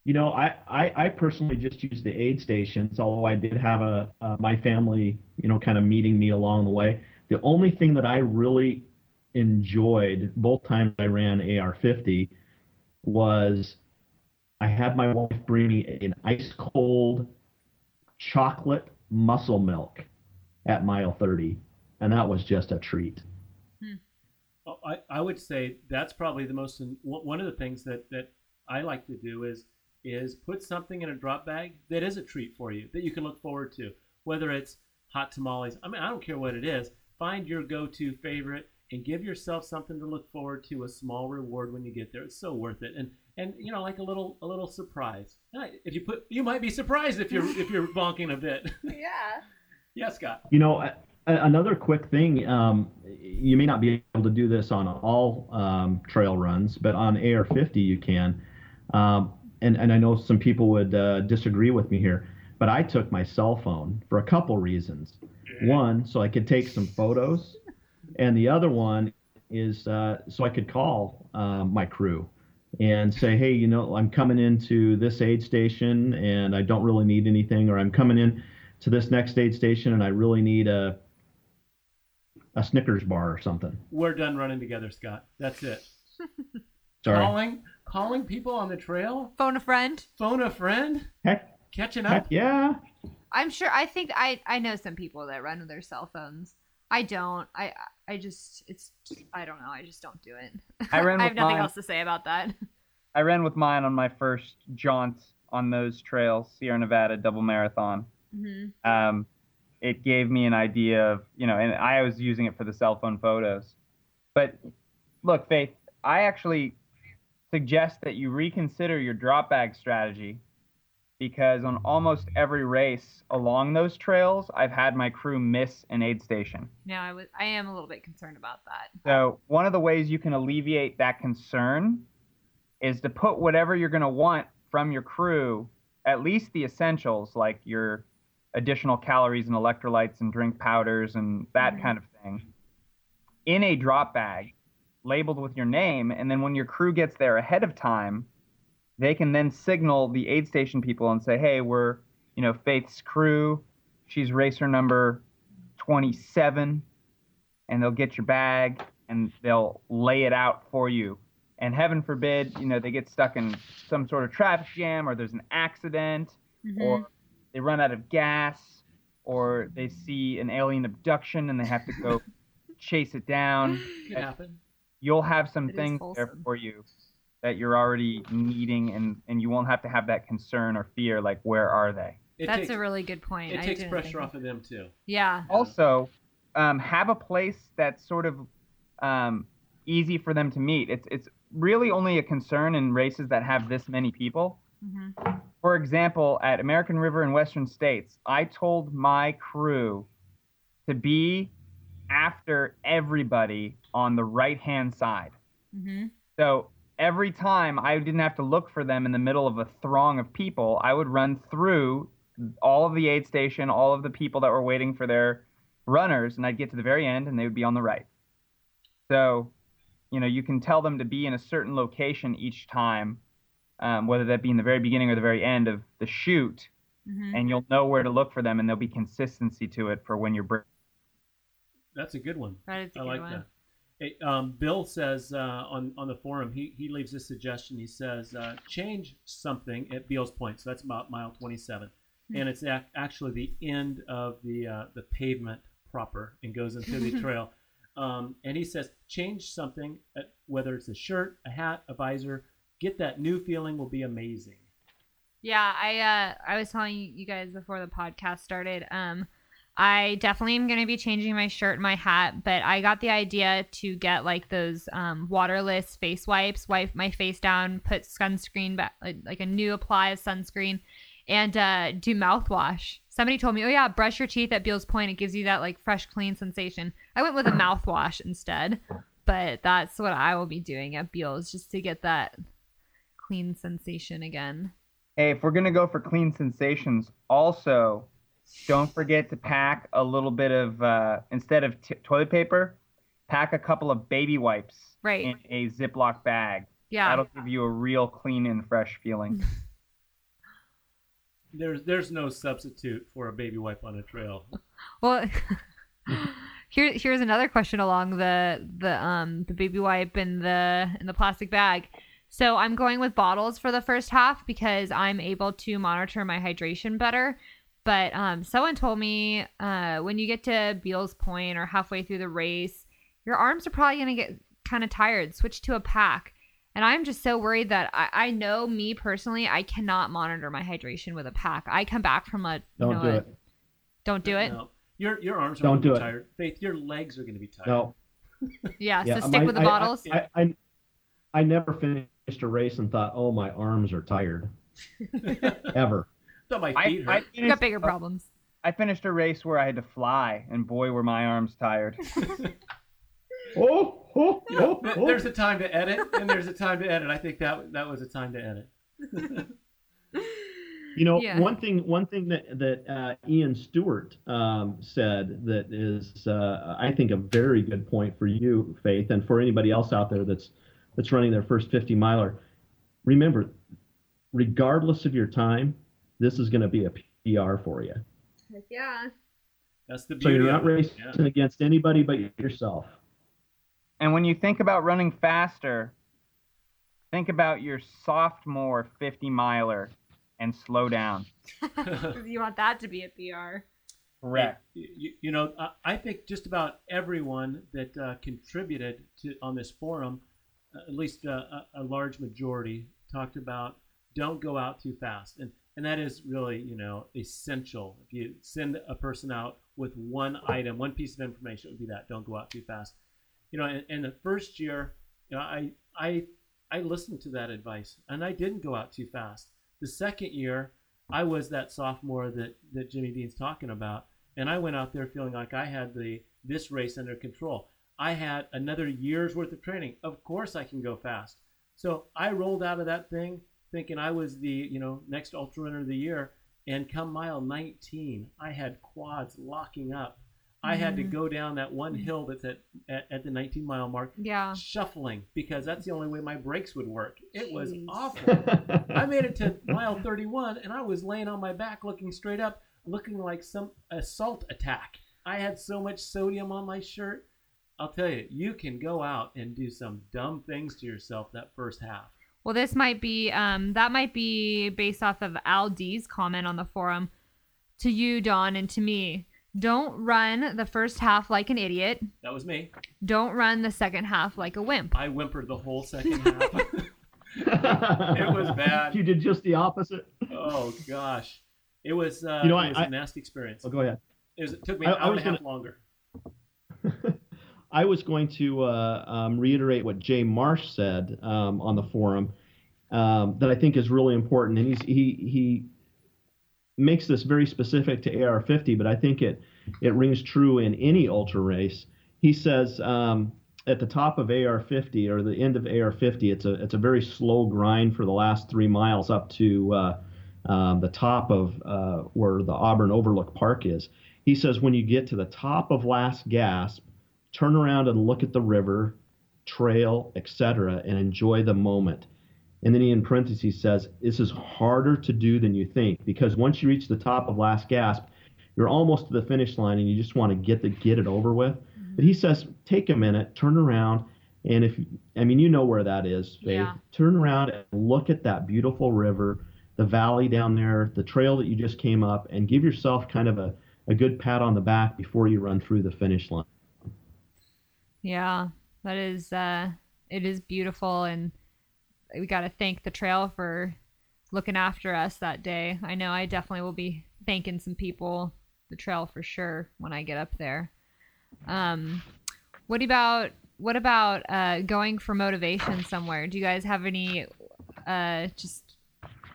You know, I, I, I personally just use the aid stations, although I did have a, my family, you know, kind of meeting me along the way. The only thing that I really enjoyed both times I ran AR50 was I had my wife bring me an ice cold chocolate muscle milk at mile 30, and that was just a treat. Hmm. Oh, I, I would say that's probably the most one of the things that, that I like to do is is put something in a drop bag that is a treat for you that you can look forward to, whether it's hot tamales. I mean, I don't care what it is. Find your go-to favorite and give yourself something to look forward to, a small reward when you get there. It's so worth it. And and you know, like a little a little surprise. If you put, you might be surprised if you're if you're bonking a bit. Yeah. yeah, Scott. You know, another quick thing. Um, you may not be able to do this on all um, trail runs, but on AR50 you can. Um, and and I know some people would uh, disagree with me here, but I took my cell phone for a couple reasons. One, so I could take some photos, and the other one is uh, so I could call uh, my crew and say, hey, you know, I'm coming into this aid station and I don't really need anything, or I'm coming in to this next aid station and I really need a a Snickers bar or something. We're done running together, Scott. That's it. Sorry. Calling calling people on the trail? Phone a friend? Phone a friend? Heck, catching up? Heck yeah. I'm sure I think I I know some people that run with their cell phones. I don't. I I just it's I don't know. I just don't do it. I ran. I have nothing mine. else to say about that. I ran with mine on my first jaunt on those trails, Sierra Nevada double marathon. Mm-hmm. Um, it gave me an idea of you know, and I was using it for the cell phone photos. But look, Faith, I actually suggest that you reconsider your drop bag strategy because on almost every race along those trails, I've had my crew miss an aid station. No, I was I am a little bit concerned about that. So one of the ways you can alleviate that concern is to put whatever you're going to want from your crew, at least the essentials like your additional calories and electrolytes and drink powders and that mm-hmm. kind of thing, in a drop bag labeled with your name, and then when your crew gets there ahead of time they can then signal the aid station people and say, hey, we're, you know, Faith's crew. She's racer number 27. And they'll get your bag and they'll lay it out for you. And heaven forbid, you know, they get stuck in some sort of traffic jam or there's an accident mm-hmm. or they run out of gas or they see an alien abduction and they have to go chase it down. Happen. You'll have some it things there for you that you're already needing and and you won't have to have that concern or fear like where are they? It that's takes, a really good point. it I takes pressure off of them too. Yeah. Also um, have a place that's sort of um, easy for them to meet. It's it's really only a concern in races that have this many people. Mm-hmm. for example at american river in western states i told my crew to be after everybody on the right hand side. Mm-hmm. so every time I didn't have to look for them in the middle of a throng of people, I would run through all of the aid station, all of the people that were waiting for their runners, and I'd get to the very end and they would be on the right. So, you know, you can tell them to be in a certain location each time, um, whether that be in the very beginning or the very end of the shoot, mm-hmm. and you'll know where to look for them, and there'll be consistency to it for when you're. That's a good one. That is a I good like one. that. Hey, um, Bill says uh, on on the forum, he, he leaves a suggestion. He says uh, change something at Beals Point. So that's about mile 27, mm-hmm. and it's ac- actually the end of the uh, the pavement proper and goes into the trail. Um, and he says change something, at, whether it's a shirt, a hat, a visor. Get that new feeling will be amazing. Yeah, I uh I was telling you guys before the podcast started. Um I definitely am going to be changing my shirt and my hat, but I got the idea to get like those um, waterless face wipes, wipe my face down, put sunscreen back, like, like a new apply of sunscreen, and uh, do mouthwash. Somebody told me, oh yeah, brush your teeth at Beals Point. It gives you that like fresh, clean sensation. I went with a mouthwash instead, but that's what I will be doing at Beals just to get that clean sensation again. Hey, if we're gonna go for clean sensations, also don't forget to pack a little bit of uh, instead of t- toilet paper, pack a couple of baby wipes Right. in a Ziploc bag. Yeah. That'll give you a real clean and fresh feeling. There's there's no substitute for a baby wipe on a trail. Well, here here's another question along the the um the baby wipe and the in the plastic bag. So I'm going with bottles for the first half because I'm able to monitor my hydration better. But um, someone told me uh, when you get to Beals Point or halfway through the race, your arms are probably gonna get kind of tired. Switch to a pack. And I'm just so worried that I, I know me personally, I cannot monitor my hydration with a pack. I come back from a Don't know, do a- it. Don't do it. No. Your your arms are Don't going to do be it. tired. Faith, your legs are going to be tired. No. Yeah, Yeah, so stick my- with the I- bottles. I, I, I, I never finished a race and thought, oh, my arms are tired. Ever. Thought my I, feet I, hurt. you got finished, bigger problems. I finished a race where I had to fly, and boy, were my arms tired. Oh, oh, You know, oh, oh. there's a time to edit, and there's a time to edit. I think that that was a time to edit. You know, Yeah. one thing one thing that that uh, Ian Stewart um, said that is, uh, I think, a very good point for you, Faith, and for anybody else out there that's that's running their first 50 miler. Remember, regardless of your time, this is going to be a PR for you. Yeah. That's the So you're not racing Yeah. against anybody but yourself. And when you think about running faster, think about your sophomore 50 miler and slow down. you want that to be a PR. Correct. You, you know, I, I think just about everyone that uh, contributed to on this forum, uh, at least uh, a, a large majority, talked about don't go out too fast, and and that is really you know essential. If you send a person out with one item, one piece of information, it would be that don't go out too fast. You know, in, in the first year, you know, I I I listened to that advice, and I didn't go out too fast. The second year, I was that sophomore that, that Jimmy Dean's talking about, and I went out there feeling like I had the this race under control. I had another year's worth of training. Of course, I can go fast. So I rolled out of that thing thinking I was the you know next ultra runner of the year, and come mile 19, I had quads locking up. I had to Mhm. go down that one hill that's at, at, at the 19 mile mark, Yeah. shuffling because that's the only way my brakes would work. It was awful. I made it to mile 31 and I was laying on my back looking straight up, looking like some assault attack. I had so much sodium on my shirt. I'll tell you, you can go out and do some dumb things to yourself that first half. Well, this might be um that might be based off of Al D's comment on the forum to you, Don, and to me. Don't run the first half like an idiot. That was me. Don't run the second half like a wimp. I whimpered the whole second half. It was bad. You did just the opposite. oh gosh, it was. Uh, You know, it was I- a nasty experience. Oh, go ahead. It, was, it took me I- an I hour and was a half gonna- longer. I was going to uh, um, reiterate what Jay Marsh said um, on the forum um, that I think is really important, and he's, he he makes this very specific to AR50, but I think it it rings true in any ultra race. He says um, at the top of AR50 or the end of AR50, it's a it's a very slow grind for the last three miles up to uh, um, the top of uh, where the Auburn Overlook Park is. He says when you get to the top of last gasp, turn around and look at the river, trail, etc., and enjoy the moment. And then he in parentheses says, This is harder to do than you think because once you reach the top of last gasp, you're almost to the finish line and you just want to get the get it over with. Mm-hmm. But he says, take a minute, turn around, and if I mean you know where that is, Faith. Yeah. Turn around and look at that beautiful river, the valley down there, the trail that you just came up, and give yourself kind of a, a good pat on the back before you run through the finish line. Yeah, that is uh it is beautiful and we got to thank the trail for looking after us that day. I know I definitely will be thanking some people the trail for sure when I get up there. Um, what about what about uh, going for motivation somewhere? Do you guys have any uh, just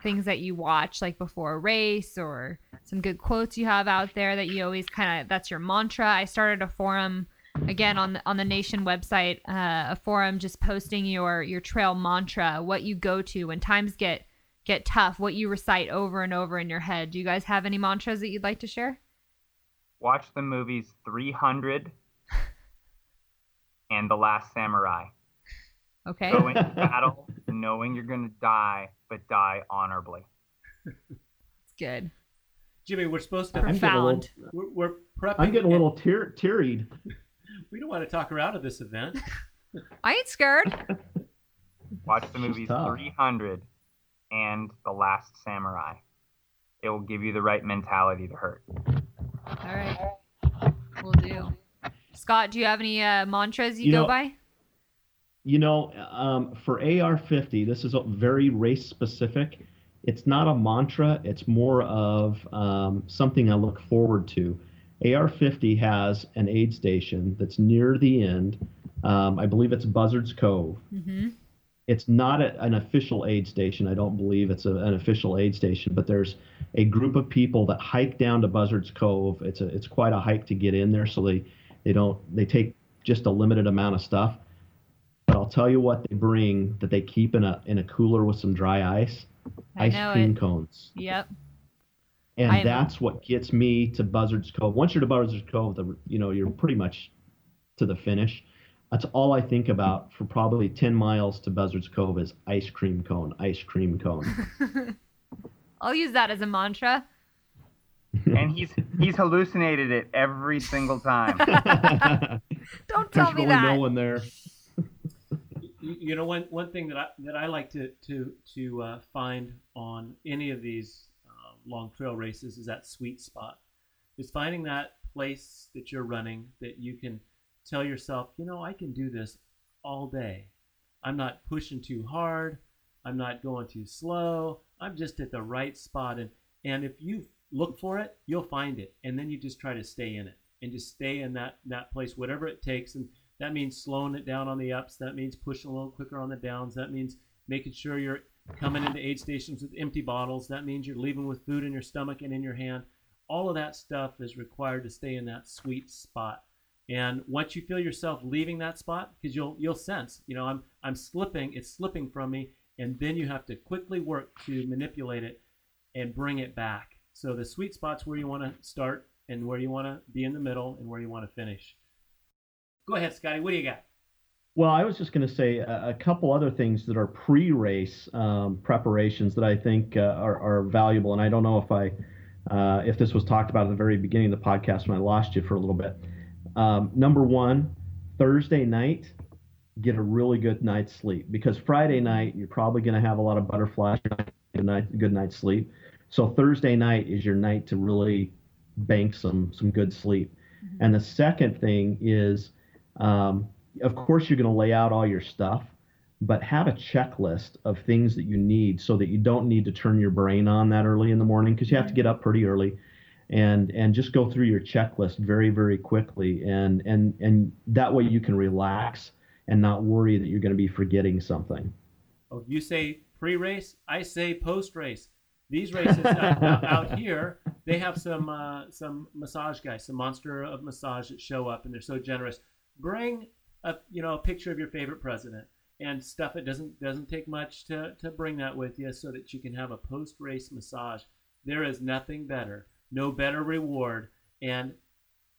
things that you watch like before a race or some good quotes you have out there that you always kind of that's your mantra? I started a forum again on the on the nation website uh, a forum just posting your your trail mantra what you go to when times get get tough what you recite over and over in your head do you guys have any mantras that you'd like to share Watch the movies 300 and The Last Samurai. okay Go into battle knowing you're going to die, but die honorably. it's good Jimmy, we're supposed to. I'm getting a little, Profound. We're, we're prepping. I'm getting a little tear, tearied. We don't want to talk her out of this event. i ain't scared Watch the movies 300 and The Last Samurai. It will give you the right mentality to hurt. all right we'll do scott do you have any uh, mantras you, You go know- by You know, um, for AR50, this is a very race specific. It's not a mantra. It's more of um, something I look forward to. AR50 has an aid station that's near the end. Um, I believe it's Buzzards Cove. mm-hmm. It's not a, an official aid station. I don't believe it's a, an official aid station, but there's a group of people that hike down to Buzzards Cove. It's a it's quite a hike to get in there, so they they don't they take just a limited amount of stuff. But I'll tell you what they bring that they keep in a in a cooler with some dry ice. I ice cream it. cones. yep And I'm- that's what gets me to Buzzards Cove. Once you're to Buzzards Cove, the, you know, you're pretty much to the finish. That's all I think about for probably 10 miles to Buzzards Cove is ice cream cone, ice cream cone. i'll use that as a mantra And he's he's hallucinated it every single time. don't tell me. There's me really that no one there. you, you know, one one thing that I that I like to to to uh, find on any of these long trail races is that sweet spot. Is finding that place that you're running that you can tell yourself, you know, I can do this all day. I'm not pushing too hard. I'm not going too slow. I'm just at the right spot, and and if you look for it, you'll find it, and then you just try to stay in it and just stay in that that place, whatever it takes, and that means slowing it down on the ups. That means pushing a little quicker on the downs. That means making sure you're coming into aid stations with empty bottles. That means you're leaving with food in your stomach and in your hand. All of that stuff is required to stay in that sweet spot. And once you feel yourself leaving that spot, because you'll you'll sense, you know, I'm I'm slipping, it's slipping from me, and then you have to quickly work to manipulate it and bring it back. So the sweet spot's where you want to start and where you want to be in the middle and where you want to finish. Go ahead, Scotty. What do you got? Well, I was just going to say a, a couple other things that are pre-race um, preparations that I think uh, are, are valuable, and I don't know if I uh, if this was talked about at the very beginning of the podcast when I lost you for a little bit. Um, number one, Thursday night, get a really good night's sleep because Friday night you're probably going to have a lot of butterflies, you're not gonna get a night, good night's sleep. So Thursday night is your night to really bank some some good sleep. And the second thing is, um, of course, you're going to lay out all your stuff, but have a checklist of things that you need so that you don't need to turn your brain on that early in the morning because you have to get up pretty early and and just go through your checklist very very quickly and and and that way you can relax and not worry that you're going to be forgetting something Oh, you say pre-race. I say post-race. These races out, out- out here, they have some uh, some massage guys, some monster of massage that show up, and they're so generous. Bring a you know a picture of your favorite president and stuff. It doesn't doesn't take much to to bring that with you, so that you can have a post-race massage. There is nothing better, no better reward, and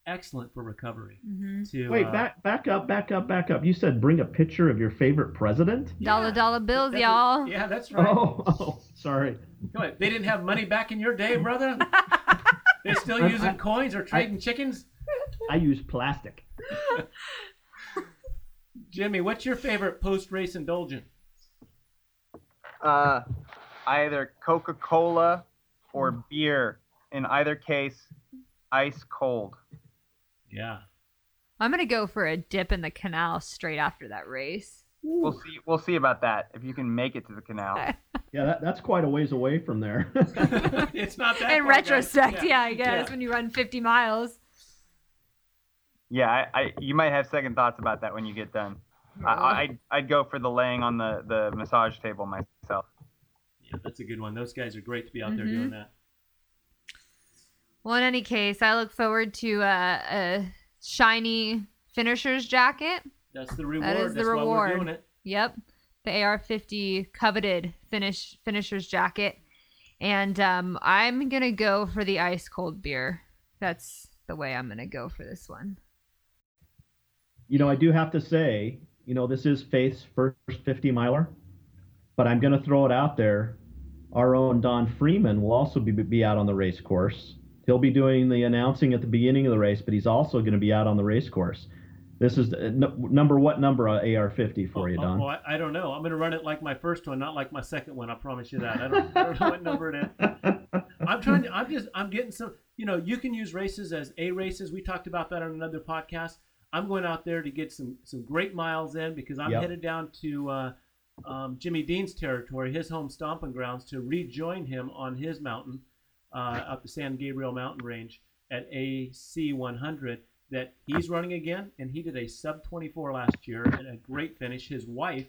excellent for recovery. mm-hmm. To wait uh, back back up back up back up you said bring a picture of your favorite president dollar yeah, dollar bills that's y'all what- yeah, that's right. oh, oh sorry Come on, they didn't have money back in your day, brother. They're still using I- coins or trading chickens. i use plastic Jimmy, what's your favorite post-race indulgence? Uh, either Coca Cola or beer. In either case, ice cold. Yeah. i'm gonna go for a dip in the canal straight after that race We'll see. We'll see about that. If you can make it to the canal. Yeah, that, that's quite a ways away from there. it's not that. In far, guys. retrospect, yeah, I guess Yeah. when you run 50 miles. Yeah, I, I you might have second thoughts about that when you get done. I, I I'd, I'd go for the laying on the the massage table myself. Yeah, that's a good one. Those guys are great to be out there Mhm. doing that. Well, in any case, I look forward to uh, a shiny finisher's jacket. That's the reward. That is the That's why we're reward. doing it. Yep, the AR-50 coveted finish finisher's jacket, and um, I'm gonna go for the ice cold beer. That's the way I'm gonna go for this one. you know, I do have to say, you know, this is Faith's first 50 miler, but I'm going to throw it out there. Our own Don Freeman will also be, be out on the race course. He'll be doing the announcing at the beginning of the race, but he's also going to be out on the race course. This is uh, n- number what number uh, AR50 for you, Oh, Don? oh, I, I don't know. I'm going to run it like my first one, not like my second one. I promise you that. I don't, I don't know what number it is. I'm trying to. I'm just. I'm getting some. You know, you can use races as A races. We talked about that on another podcast. I'm going out there to get some some great miles in because I'm Yep. headed down to uh, um, Jimmy Dean's territory, his home stomping grounds, to rejoin him on his mountain uh, up the San Gabriel mountain range at AC 100 that he's running again, and he did a sub 24 last year and a great finish. His wife,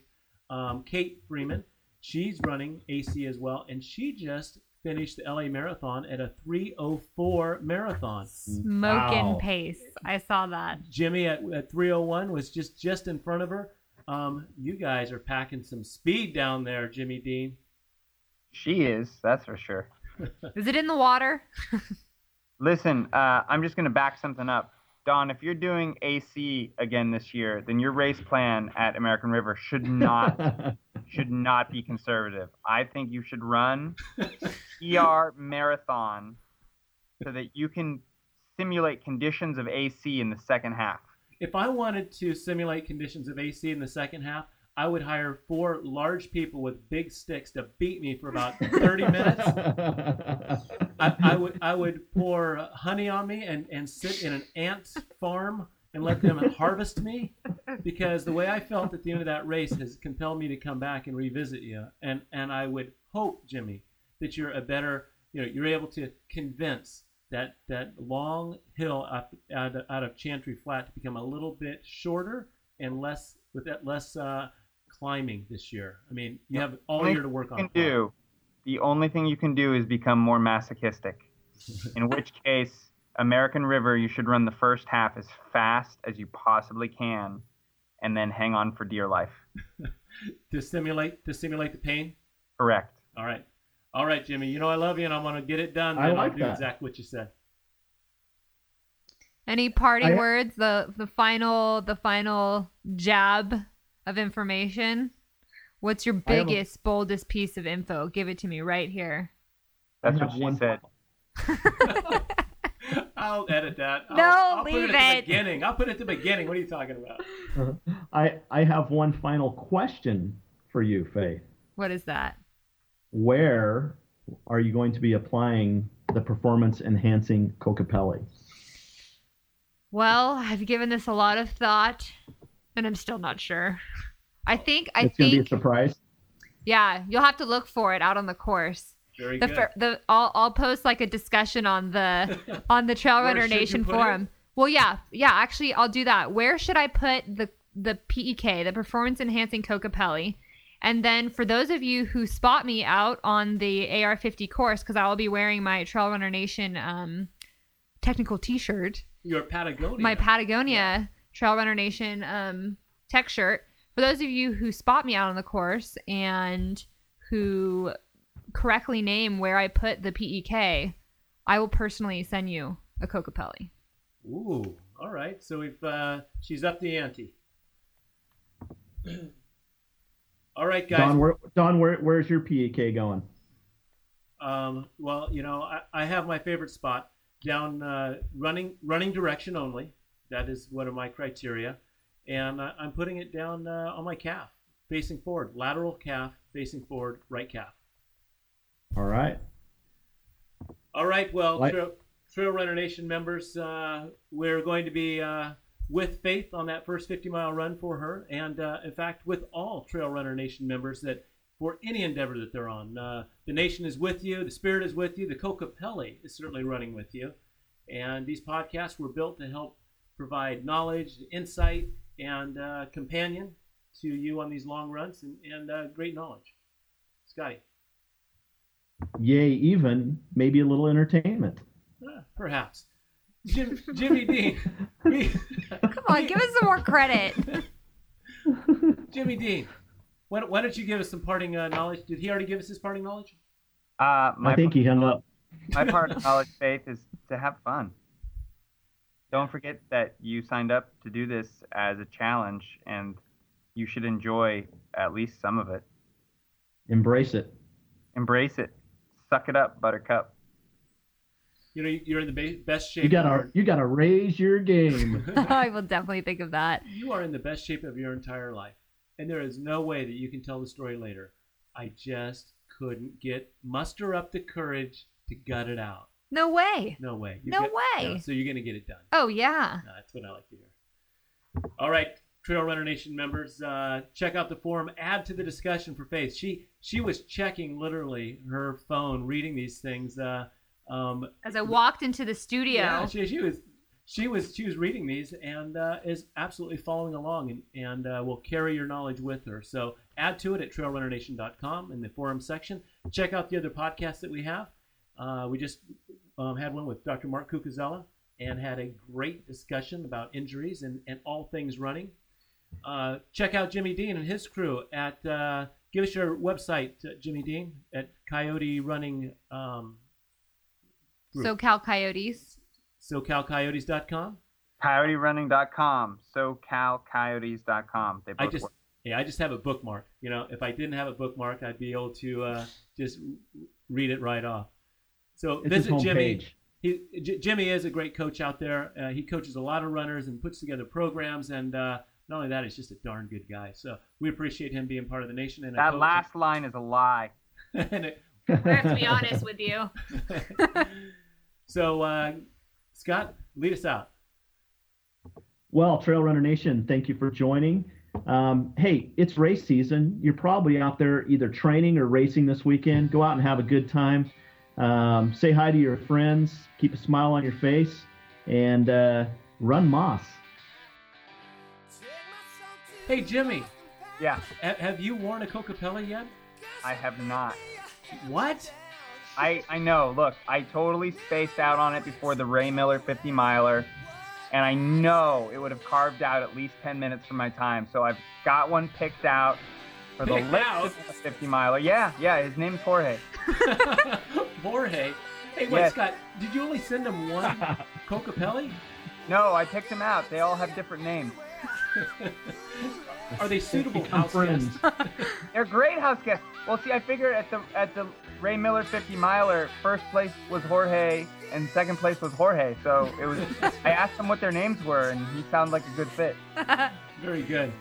um, Kate Freeman, she's running AC as well, and she just finished the LA Marathon at a 304 marathon. Smoking Wow. pace. I saw that. Jimmy at, at 301 was just just in front of her. Um, you guys are packing some speed down there, Jimmy Dean. She is, that's for sure. Is it in the water? Listen, uh, I'm just gonna back something up. Don, if you're doing AC again this year, then your race plan at American River should not should not be conservative. I think you should run ER marathon so that you can simulate conditions of AC in the second half. If I wanted to simulate conditions of AC in the second half, I would hire four large people with big sticks to beat me for about 30 minutes. I, I would I would pour honey on me and, and sit in an ant farm and let them harvest me because the way I felt at the end of that race has compelled me to come back and revisit you and and I would hope Jimmy that you're a better you know you're able to convince that that long hill up out, of- out of Chantry Flat to become a little bit shorter and less with that less uh, climbing this year. I mean you have all year to work on can it. do the only thing you can do is become more masochistic. In which case, American River, you should run the first half as fast as you possibly can, and then hang on for dear life. to simulate to simulate the pain. Correct. All right. All right, Jimmy. You know I love you, and I'm gonna get it done. I like I'll do that. exactly what you said. Any parting I- words? The the final the final jab of information. What's your I have a- biggest, boldest piece of info? Give it to me right here. That's what have she one said. I'll edit that. I'll, No, I'll put it at it. the beginning. I'll put it at the beginning. What are you talking about? I I have one final question for you, Faith. What is that? Where are you going to be applying the performance enhancing Kokopelli? Well, I've given this a lot of thought, and I'm still not sure. I think I it's going to be a surprise. yeah, you'll have to look for it out on the course. Very The good. the I'll I'll post like a discussion on the on the Trail Runner Nation put it? forum. Well, yeah, yeah. Actually, I'll do that. Where should I put the the PEK, the Performance Enhancing Kokopelli? And then for those of you who spot me out on the AR50 course, because I will be wearing my Trail Runner Nation um, technical T-shirt, Your Patagonia. my Patagonia Trail Runner Nation um, tech shirt. For those of you who spot me out on the course and who correctly name where I put the PEK, I will personally send you a Kokopelli. Ooh. All right. So we've uh, she's up the ante. All right, guys. Don, where, Don, where, where's your PEK going? Um, well, you know, I, I have my favorite spot down uh, running running direction only. That is one of my criteria, and I, I'm putting it down uh, on my calf, facing forward, lateral calf, facing forward, right calf. All right. All right, well, Like- Trail, Trail Runner Nation members, uh, we're going to be uh, with Faith on that first 50 mile run for her, and uh, in fact, with all Trail Runner Nation members that for any endeavor that they're on. Uh, the nation is with you, the spirit is with you, the Kokopelli is certainly running with you. And these podcasts were built to help provide knowledge, insight, and uh, companion to you on these long runs and, and uh, great knowledge. Scotty. Yay, even maybe a little entertainment. Uh, perhaps. Jim, Jimmy Dean. We, Come on, give us some more credit. Jimmy Dean, why, why don't you give us some parting uh, knowledge? Did he already give us his parting knowledge? Uh, my I think he hung up. my part of college faith is to have fun. Don't forget that you signed up to do this as a challenge, and you should enjoy at least some of it. Embrace it. Embrace it. Suck it up, Buttercup. You know, you're in the best shape. You gotta you gotta raise your game. I will definitely think of that. you are in the best shape of your entire life, and there is no way that you can tell the story later. I just couldn't get muster up the courage to gut it out. No way. No way. You No way. so you're gonna get it done. Oh yeah. Uh, that's what I like to hear. All right, Trail Runner Nation members, uh, check out the forum. Add to the discussion for Faith. She she was checking literally her phone, reading these things. Uh, um, As I walked into the studio. yeah, she, she was she was she was reading these and uh, is absolutely following along and, and uh, will carry your knowledge with her. So add to it at trailrunnernation.com in the forum section. Check out the other podcasts that we have. Uh, we just um, had one with Dr. Mark Cucuzzella and had a great discussion about injuries and, and all things running. Uh, check out Jimmy Dean and his crew at uh, give us your website, uh, Jimmy Dean, at Coyote Running um, group. SoCal Coyotes. SoCalCoyotes.com. CoyoteRunning.com, SoCalCoyotes.com. They I just work. yeah, I just have a bookmark. You know, if I didn't have a bookmark, I'd be able to uh, just read it right off. So It's his visit Jimmy. homepage. He, J- Jimmy is a great coach out there. Uh, he coaches a lot of runners and puts together programs. And uh, not only that, he's just a darn good guy. So we appreciate him being part of the nation. And a That coach. last line is a lie. and it- I have to be honest with you. so uh, Scott, lead us out. Well, Trail Runner Nation, thank you for joining. Um, hey, it's race season. You're probably out there either training or racing this weekend. Go out and have a good time. Um, say hi to your friends. Keep a smile on your face, and uh, run Moss. Hey Jimmy, Yeah, ha- have you worn a Kokopelli yet? I have not. What? I, I know. Look, I totally spaced out on it before the Ray Miller 50 miler, and I know it would have carved out at least 10 minutes from my time. So I've got one picked out for the Picked late out? 50 miler. Yeah, yeah. His name's Jorge. Jorge. Hey, wait, Yes. Scott, did you only send him one Kokopelli? No, I picked them out. They all have different names. Are they suitable Become house friends. guests? They're great house guests. Well, see, I figured at the at the Ray Miller 50 miler, first place was Jorge and second place was Jorge. So it was. I asked them what their names were, and he sounded like a good fit. Very good.